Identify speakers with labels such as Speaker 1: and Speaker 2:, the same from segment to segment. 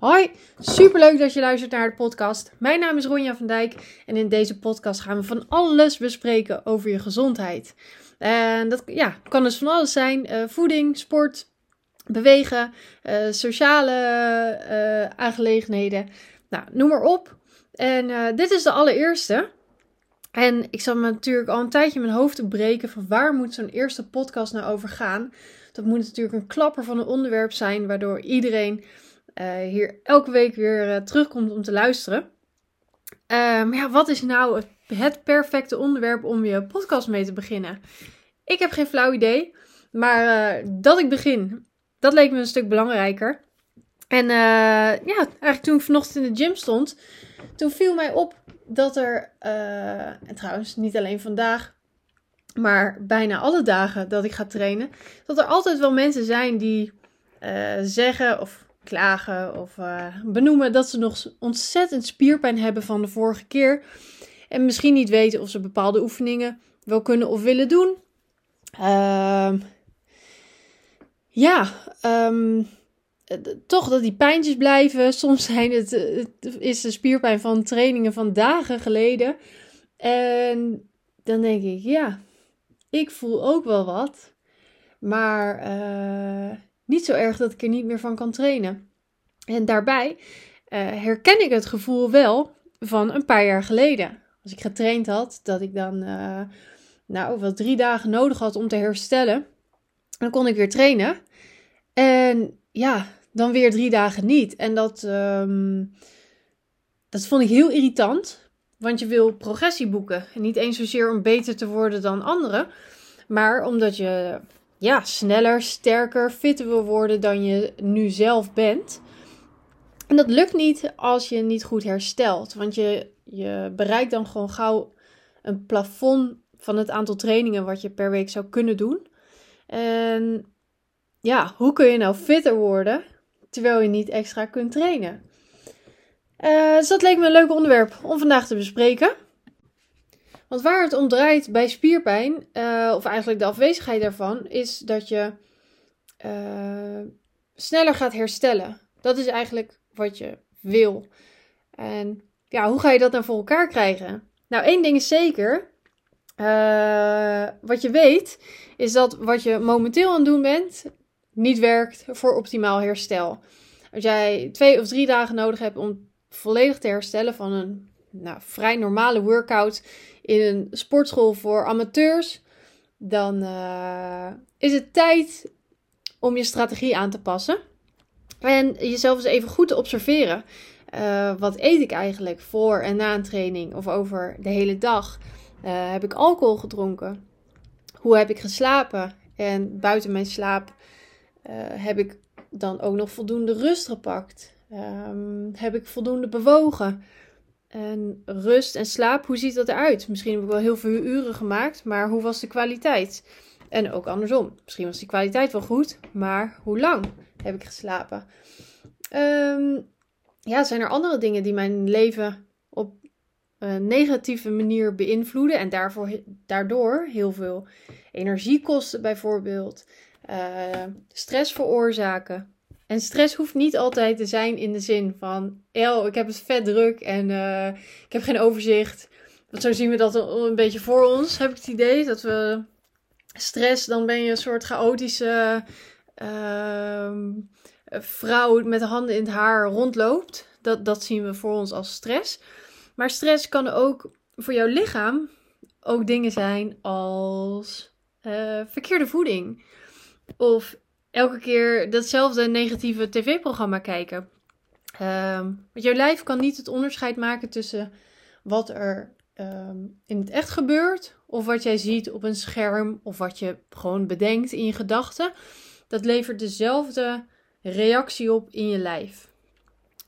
Speaker 1: Hoi, superleuk dat je luistert naar de podcast. Mijn naam is Ronja van Dijk en in deze podcast gaan we van alles bespreken over je gezondheid. En dat ja, kan dus van alles zijn: uh, voeding, sport, bewegen, uh, sociale uh, aangelegenheden. Nou, noem maar op. En dit is de allereerste. En ik zat me natuurlijk al een tijdje mijn hoofd te breken van waar moet zo'n eerste podcast nou over gaan. Dat moet natuurlijk een klapper van een onderwerp zijn, waardoor iedereen uh, hier elke week weer uh, terugkomt om te luisteren. Uh, maar ja, wat is nou het perfecte onderwerp om je podcast mee te beginnen? Ik heb geen flauw idee, maar dat ik begin, dat leek me een stuk belangrijker. En ja, eigenlijk toen ik vanochtend in de gym stond, toen viel mij op dat er, en trouwens niet alleen vandaag, maar bijna alle dagen dat ik ga trainen, dat er altijd wel mensen zijn die zeggen of klagen of uh, benoemen dat ze nog ontzettend spierpijn hebben van de vorige keer. En misschien niet weten of ze bepaalde oefeningen wel kunnen of willen doen. Uh, ja, um, toch dat die pijntjes blijven. Soms zijn het, het, is de spierpijn van trainingen van dagen geleden. En dan denk ik, ja, ik voel ook wel wat. Maar uh, niet zo erg dat ik er niet meer van kan trainen. En daarbij uh, herken ik het gevoel wel van een paar jaar geleden. Als ik getraind had, dat ik dan uh, nou wel drie dagen nodig had om te herstellen. Dan kon ik weer trainen. En ja, dan weer drie dagen niet. En dat, um, dat vond ik heel irritant. Want je wil progressie boeken. En niet eens zozeer om beter te worden dan anderen. Maar omdat je ja, sneller, sterker, fitter wil worden dan je nu zelf bent. En dat lukt niet als je niet goed herstelt. Want je, je bereikt dan gewoon gauw een plafond van het aantal trainingen wat je per week zou kunnen doen. En ja, hoe kun je nou fitter worden terwijl je niet extra kunt trainen? Uh, dus dat leek me een leuk onderwerp om vandaag te bespreken. Want waar het om draait bij spierpijn, uh, of eigenlijk de afwezigheid daarvan, is dat je uh, sneller gaat herstellen. Dat is eigenlijk wat je wil. En ja, hoe ga je dat nou voor elkaar krijgen? Nou, één ding is zeker. Uh, wat je weet, is dat wat je momenteel aan het doen bent, niet werkt voor optimaal herstel. Als jij twee of drie dagen nodig hebt om volledig te herstellen van een nou, vrij normale workout in een sportschool voor amateurs, dan uh, is het tijd om je strategie aan te passen. En jezelf eens even goed te observeren. Uh, wat eet ik eigenlijk voor en na een training of over de hele dag? Uh, heb ik alcohol gedronken? Hoe heb ik geslapen? En buiten mijn slaap heb ik dan ook nog voldoende rust gepakt? Um, heb ik voldoende bewogen? En rust en slaap, hoe ziet dat eruit? Misschien heb ik wel heel veel uren gemaakt, maar hoe was de kwaliteit? En ook andersom. Misschien was die kwaliteit wel goed, maar hoe lang heb ik geslapen? Um, ja, zijn er andere dingen die mijn leven op een negatieve manier beïnvloeden en daarvoor, daardoor heel veel energie kosten, bijvoorbeeld? Uh, stress veroorzaken. En stress hoeft niet altijd te zijn in de zin van, oh, ik heb het vet druk en uh, ik heb geen overzicht. Want zo zien we dat een beetje voor ons, heb ik het idee. Dat we stress, dan ben je een soort chaotische uh, vrouw met de handen in het haar rondloopt. Dat, dat zien we voor ons als stress. Maar stress kan ook voor jouw lichaam ook dingen zijn als uh, verkeerde voeding. Of elke keer datzelfde negatieve tv-programma kijken. Um, want jouw lijf kan niet het onderscheid maken tussen wat er um, in het echt gebeurt of wat jij ziet op een scherm of wat je gewoon bedenkt in je gedachten. Dat levert dezelfde reactie op in je lijf.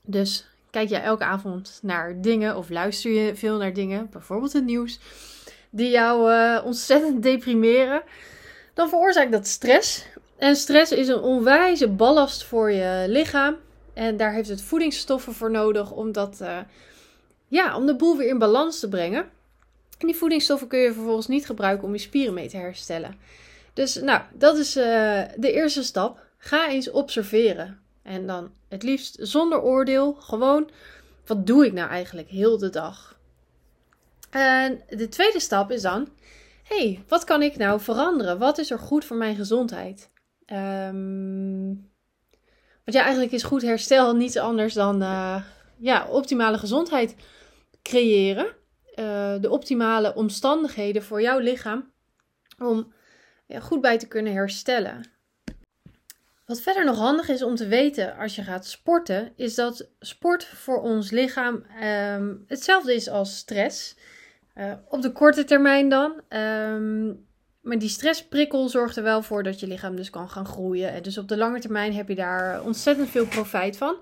Speaker 1: Dus kijk jij elke avond naar dingen of luister je veel naar dingen, bijvoorbeeld het nieuws, die jou uh, ontzettend deprimeren, dan veroorzaakt dat stress. En stress is een onwijze ballast voor je lichaam. En daar heeft het voedingsstoffen voor nodig om, uh, ja, om de boel weer in balans te brengen. En die voedingsstoffen kun je vervolgens niet gebruiken om je spieren mee te herstellen. Dus nou, dat is uh, de eerste stap. Ga eens observeren. En dan Het liefst zonder oordeel. Gewoon, wat doe ik nou eigenlijk heel de dag? En de tweede stap is dan, hey, wat kan ik nou veranderen? Wat is er goed voor mijn gezondheid? Um, want ja, eigenlijk is goed herstel niets anders dan uh, ja, optimale gezondheid creëren. Uh, de optimale omstandigheden voor jouw lichaam om ja, goed bij te kunnen herstellen. Wat verder nog handig is om te weten als je gaat sporten, is dat sport voor ons lichaam um, hetzelfde is als stress. Uh, op de korte termijn dan. Um, maar die stressprikkel zorgt er wel voor dat je lichaam dus kan gaan groeien. En dus op de lange termijn heb je daar ontzettend veel profijt van.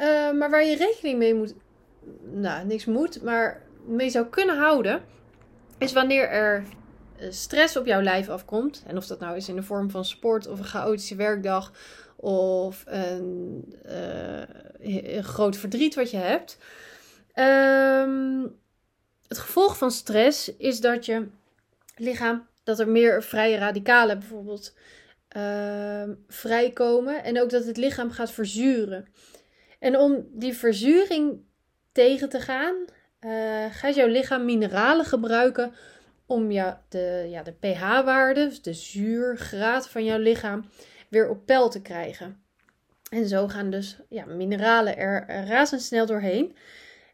Speaker 1: Uh, maar waar je rekening mee moet, nou niks moet, maar mee zou kunnen houden, is wanneer er eh, stress op jouw lijf afkomt. En of dat nou is in de vorm van sport of een chaotische werkdag of een, uh, een groot verdriet wat je hebt. Um, het gevolg van stress is dat je lichaam, dat er meer vrije radicalen bijvoorbeeld uh, vrijkomen. En ook dat het lichaam gaat verzuren. En om die verzuring tegen te gaan, uh, gaat jouw lichaam mineralen gebruiken om de, ja, de pH-waarde, dus de zuurgraad van jouw lichaam, weer op peil te krijgen. En zo gaan dus ja, mineralen er, er razendsnel doorheen.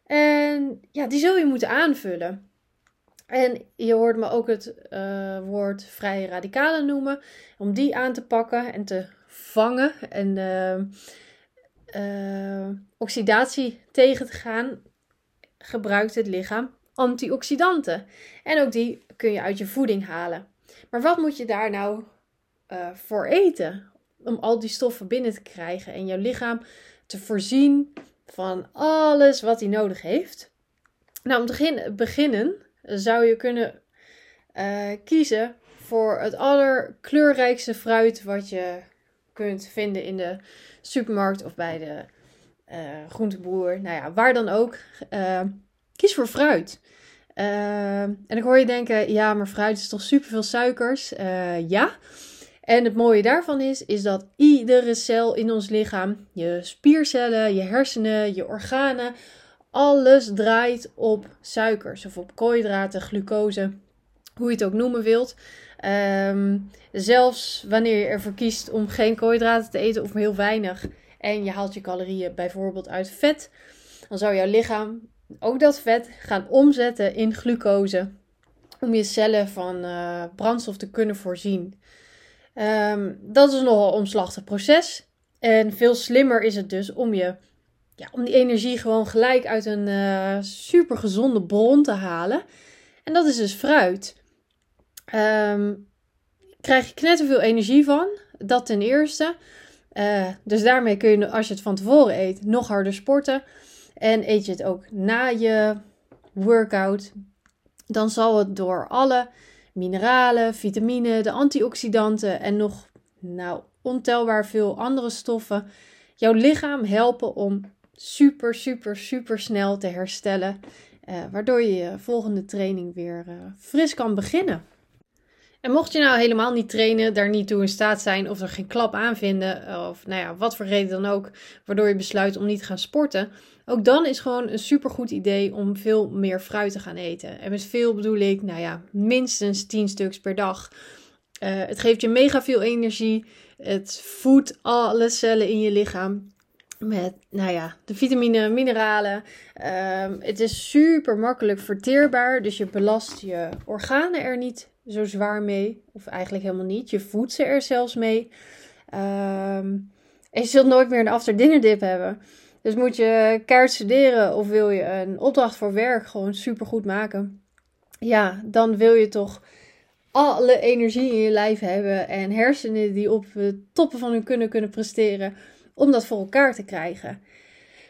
Speaker 1: En ja, die zul je moeten aanvullen. En je hoort me ook het uh, woord vrije radicalen noemen. Om die aan te pakken en te vangen en uh, uh, oxidatie tegen te gaan, gebruikt het lichaam antioxidanten. En ook die kun je uit je voeding halen. Maar wat moet je daar nou voor eten? Om al die stoffen binnen te krijgen en jouw lichaam te voorzien van alles wat hij nodig heeft. Nou, om te beginnen zou je kunnen uh, kiezen voor het allerkleurrijkste fruit wat je kunt vinden in de supermarkt of bij de uh, groenteboer. Nou ja, waar dan ook. Uh, kies voor fruit. en ik hoor je denken, ja, maar fruit is toch superveel suikers? ja. En het mooie daarvan is, is dat iedere cel in ons lichaam, je spiercellen, je hersenen, je organen, alles draait op suikers of op koolhydraten, glucose, hoe je het ook noemen wilt. Um, zelfs wanneer je ervoor kiest om geen koolhydraten te eten of heel weinig en je haalt je calorieën bijvoorbeeld uit vet, dan zou jouw lichaam ook dat vet gaan omzetten in glucose om je cellen van uh, brandstof te kunnen voorzien. Um, dat is nogal een omslachtig proces. En veel slimmer is het dus om, je, ja, om die energie gewoon gelijk uit een uh, eh, super gezonde bron te halen. En dat is dus fruit. Um, krijg je knetterveel energie van. Dat ten eerste. Uh, dus daarmee kun je, als je het van tevoren eet, nog harder sporten. En eet je het ook na je workout, dan zal het door alle mineralen, vitamine, de antioxidanten en nog nou, ontelbaar veel andere stoffen jouw lichaam helpen om super, super, super snel te herstellen. Uh, waardoor je je volgende training weer uh, fris kan beginnen. En mocht je nou helemaal niet trainen, daar niet toe in staat zijn of er geen klap aan vinden, of nou ja, wat voor reden dan ook, waardoor je besluit om niet te gaan sporten, ook dan is gewoon een supergoed idee om veel meer fruit te gaan eten. En met veel bedoel ik, nou ja, minstens 10 stuks per dag. Uh, het geeft je mega veel energie. Het voedt alle cellen in je lichaam. Met, nou ja, de vitamine, mineralen. Um, het is super makkelijk verteerbaar. Dus je belast je organen er niet zo zwaar mee. Of eigenlijk helemaal niet. Je voedt ze er zelfs mee. Um, en je zult nooit meer een after dinner dip hebben. Dus moet je kaart studeren of wil je een opdracht voor werk gewoon super goed maken. Ja, dan wil je toch alle energie in je lijf hebben en hersenen die op de toppen van hun kunnen kunnen presteren om dat voor elkaar te krijgen.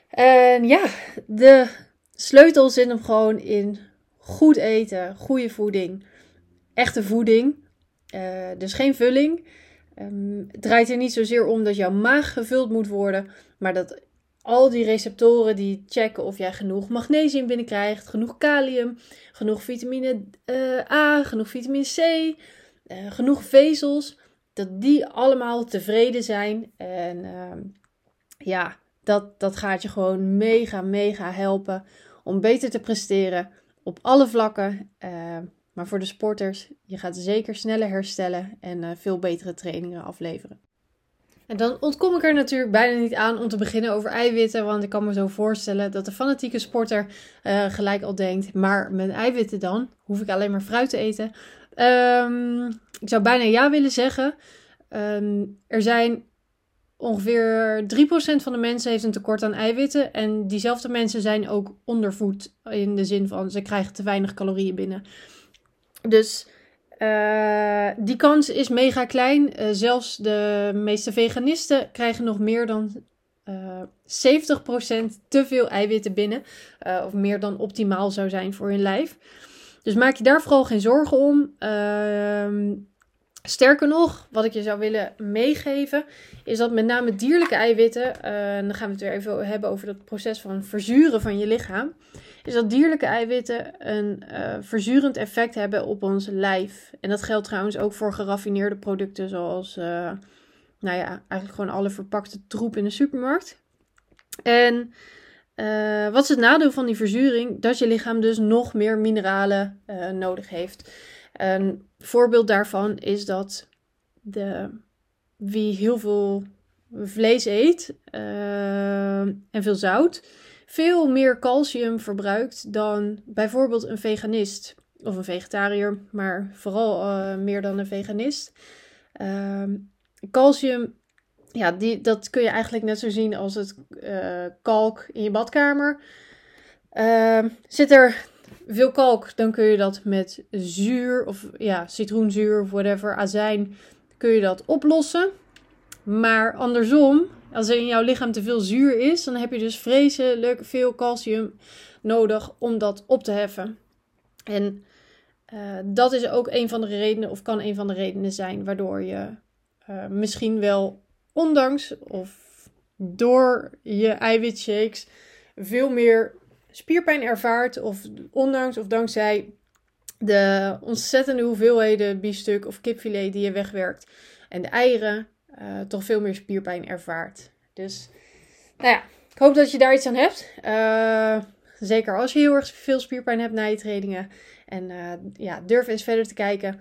Speaker 1: En ja, de sleutel zit hem gewoon in goed eten, goede voeding, echte voeding. Uh, dus geen vulling. Um, het draait er niet zozeer om dat jouw maag gevuld moet worden, maar dat al die receptoren die checken of jij genoeg magnesium binnenkrijgt, genoeg kalium, genoeg vitamine uh, A, genoeg vitamine C, uh, genoeg vezels, dat die allemaal tevreden zijn. En uh, ja, dat, dat gaat je gewoon mega, mega helpen om beter te presteren op alle vlakken. Uh, maar voor de sporters, je gaat zeker sneller herstellen en uh, veel betere trainingen afleveren. En dan ontkom ik er natuurlijk bijna niet aan om te beginnen over eiwitten. Want ik kan me zo voorstellen dat de fanatieke sporter uh, gelijk al denkt: maar met eiwitten dan? Hoef ik alleen maar fruit te eten? Um, ik zou bijna ja willen zeggen. Um, er zijn ongeveer 3% van de mensen heeft een tekort aan eiwitten. En diezelfde mensen zijn ook ondervoed in de zin van ze krijgen te weinig calorieën binnen. Dus uh, die kans is mega klein. Uh, zelfs de meeste veganisten krijgen nog meer dan uh, eh, 70% te veel eiwitten binnen. of meer dan optimaal zou zijn voor hun lijf. Dus maak je daar vooral geen zorgen om. Ehm, sterker nog, wat ik je zou willen meegeven, is dat met name dierlijke eiwitten, en dan gaan we het weer even hebben over dat proces van verzuren van je lichaam is dat dierlijke eiwitten een uh, verzurend effect hebben op ons lijf. En dat geldt trouwens ook voor geraffineerde producten zoals, uh, nou ja, eigenlijk gewoon alle verpakte troep in de supermarkt. En uh, wat is het nadeel van die verzuring? Dat je lichaam dus nog meer mineralen nodig heeft. Een voorbeeld daarvan is dat de, wie heel veel vlees eet en veel zout, veel meer calcium verbruikt dan bijvoorbeeld een veganist of een vegetariër, maar vooral meer dan een veganist. Uh, calcium, ja, die, dat kun je eigenlijk net zo zien als het uh, kalk in je badkamer. Uh, zit er veel kalk, dan kun je dat met zuur of ja, citroenzuur of whatever, azijn, kun je dat oplossen. Maar andersom, als er in jouw lichaam te veel zuur is, dan heb je dus vreselijk veel calcium nodig om dat op te heffen. En uh, dat is ook een van de redenen, of kan een van de redenen zijn, waardoor je uh, misschien wel, ondanks of door je eiwitshakes, veel meer spierpijn ervaart. Of ondanks of dankzij de ontzettende hoeveelheden biefstuk of kipfilet die je wegwerkt. En de eieren uh, toch veel meer spierpijn ervaart. Dus, nou ja, ik hoop dat je daar iets aan hebt. Uh, zeker als je heel erg veel spierpijn hebt na je trainingen. En uh, ja, durf eens verder te kijken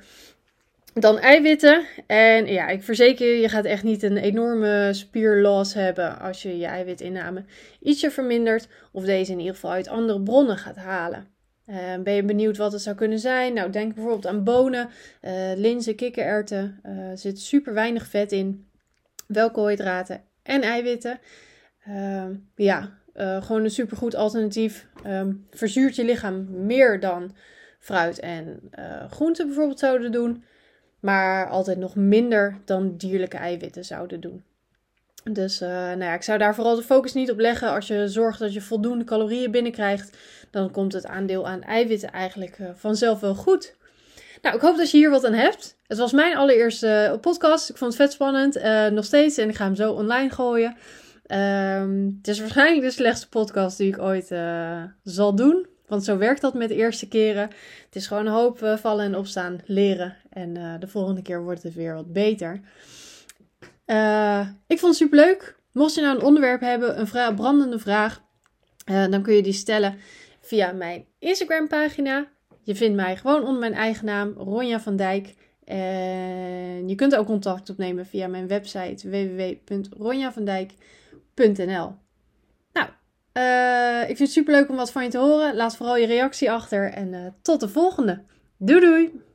Speaker 1: dan eiwitten. En ja, ik verzeker je, je gaat echt niet een enorme spierloss hebben als je je eiwitinname ietsje vermindert. Of deze in ieder geval uit andere bronnen gaat halen. Uh, ben je benieuwd wat het zou kunnen zijn? Nou, denk bijvoorbeeld aan bonen, uh, linzen, kikkererwten. Er zit super weinig vet in wel koolhydraten en eiwitten. Uh, ja, gewoon een supergoed alternatief. Um, verzuurt je lichaam meer dan fruit en groenten bijvoorbeeld zouden doen. Maar altijd nog minder dan dierlijke eiwitten zouden doen. Dus uh, nou ja, ik zou daar vooral de focus niet op leggen. Als je zorgt dat je voldoende calorieën binnenkrijgt, dan komt het aandeel aan eiwitten eigenlijk vanzelf wel goed. Nou, ik hoop dat je hier wat aan hebt. Het was mijn allereerste podcast. Ik vond het vet spannend. Nog steeds. En ik ga hem zo online gooien. Um, het is waarschijnlijk de slechtste podcast die ik ooit zal doen. Want zo werkt dat met de eerste keren. Het is gewoon uh, vallen en opstaan, leren. En de volgende keer wordt het weer wat beter. ik vond het super leuk. Mocht je nou een onderwerp hebben, een vra brandende vraag, dan kun je die stellen via mijn Instagram pagina. Je vindt mij gewoon onder mijn eigen naam, Ronja van Dijk. En je kunt ook contact opnemen via mijn website www.ronjavandijk.nl. Uh, ik vind het super leuk om wat van je te horen. Laat vooral je reactie achter en uh, tot de volgende. Doei doei!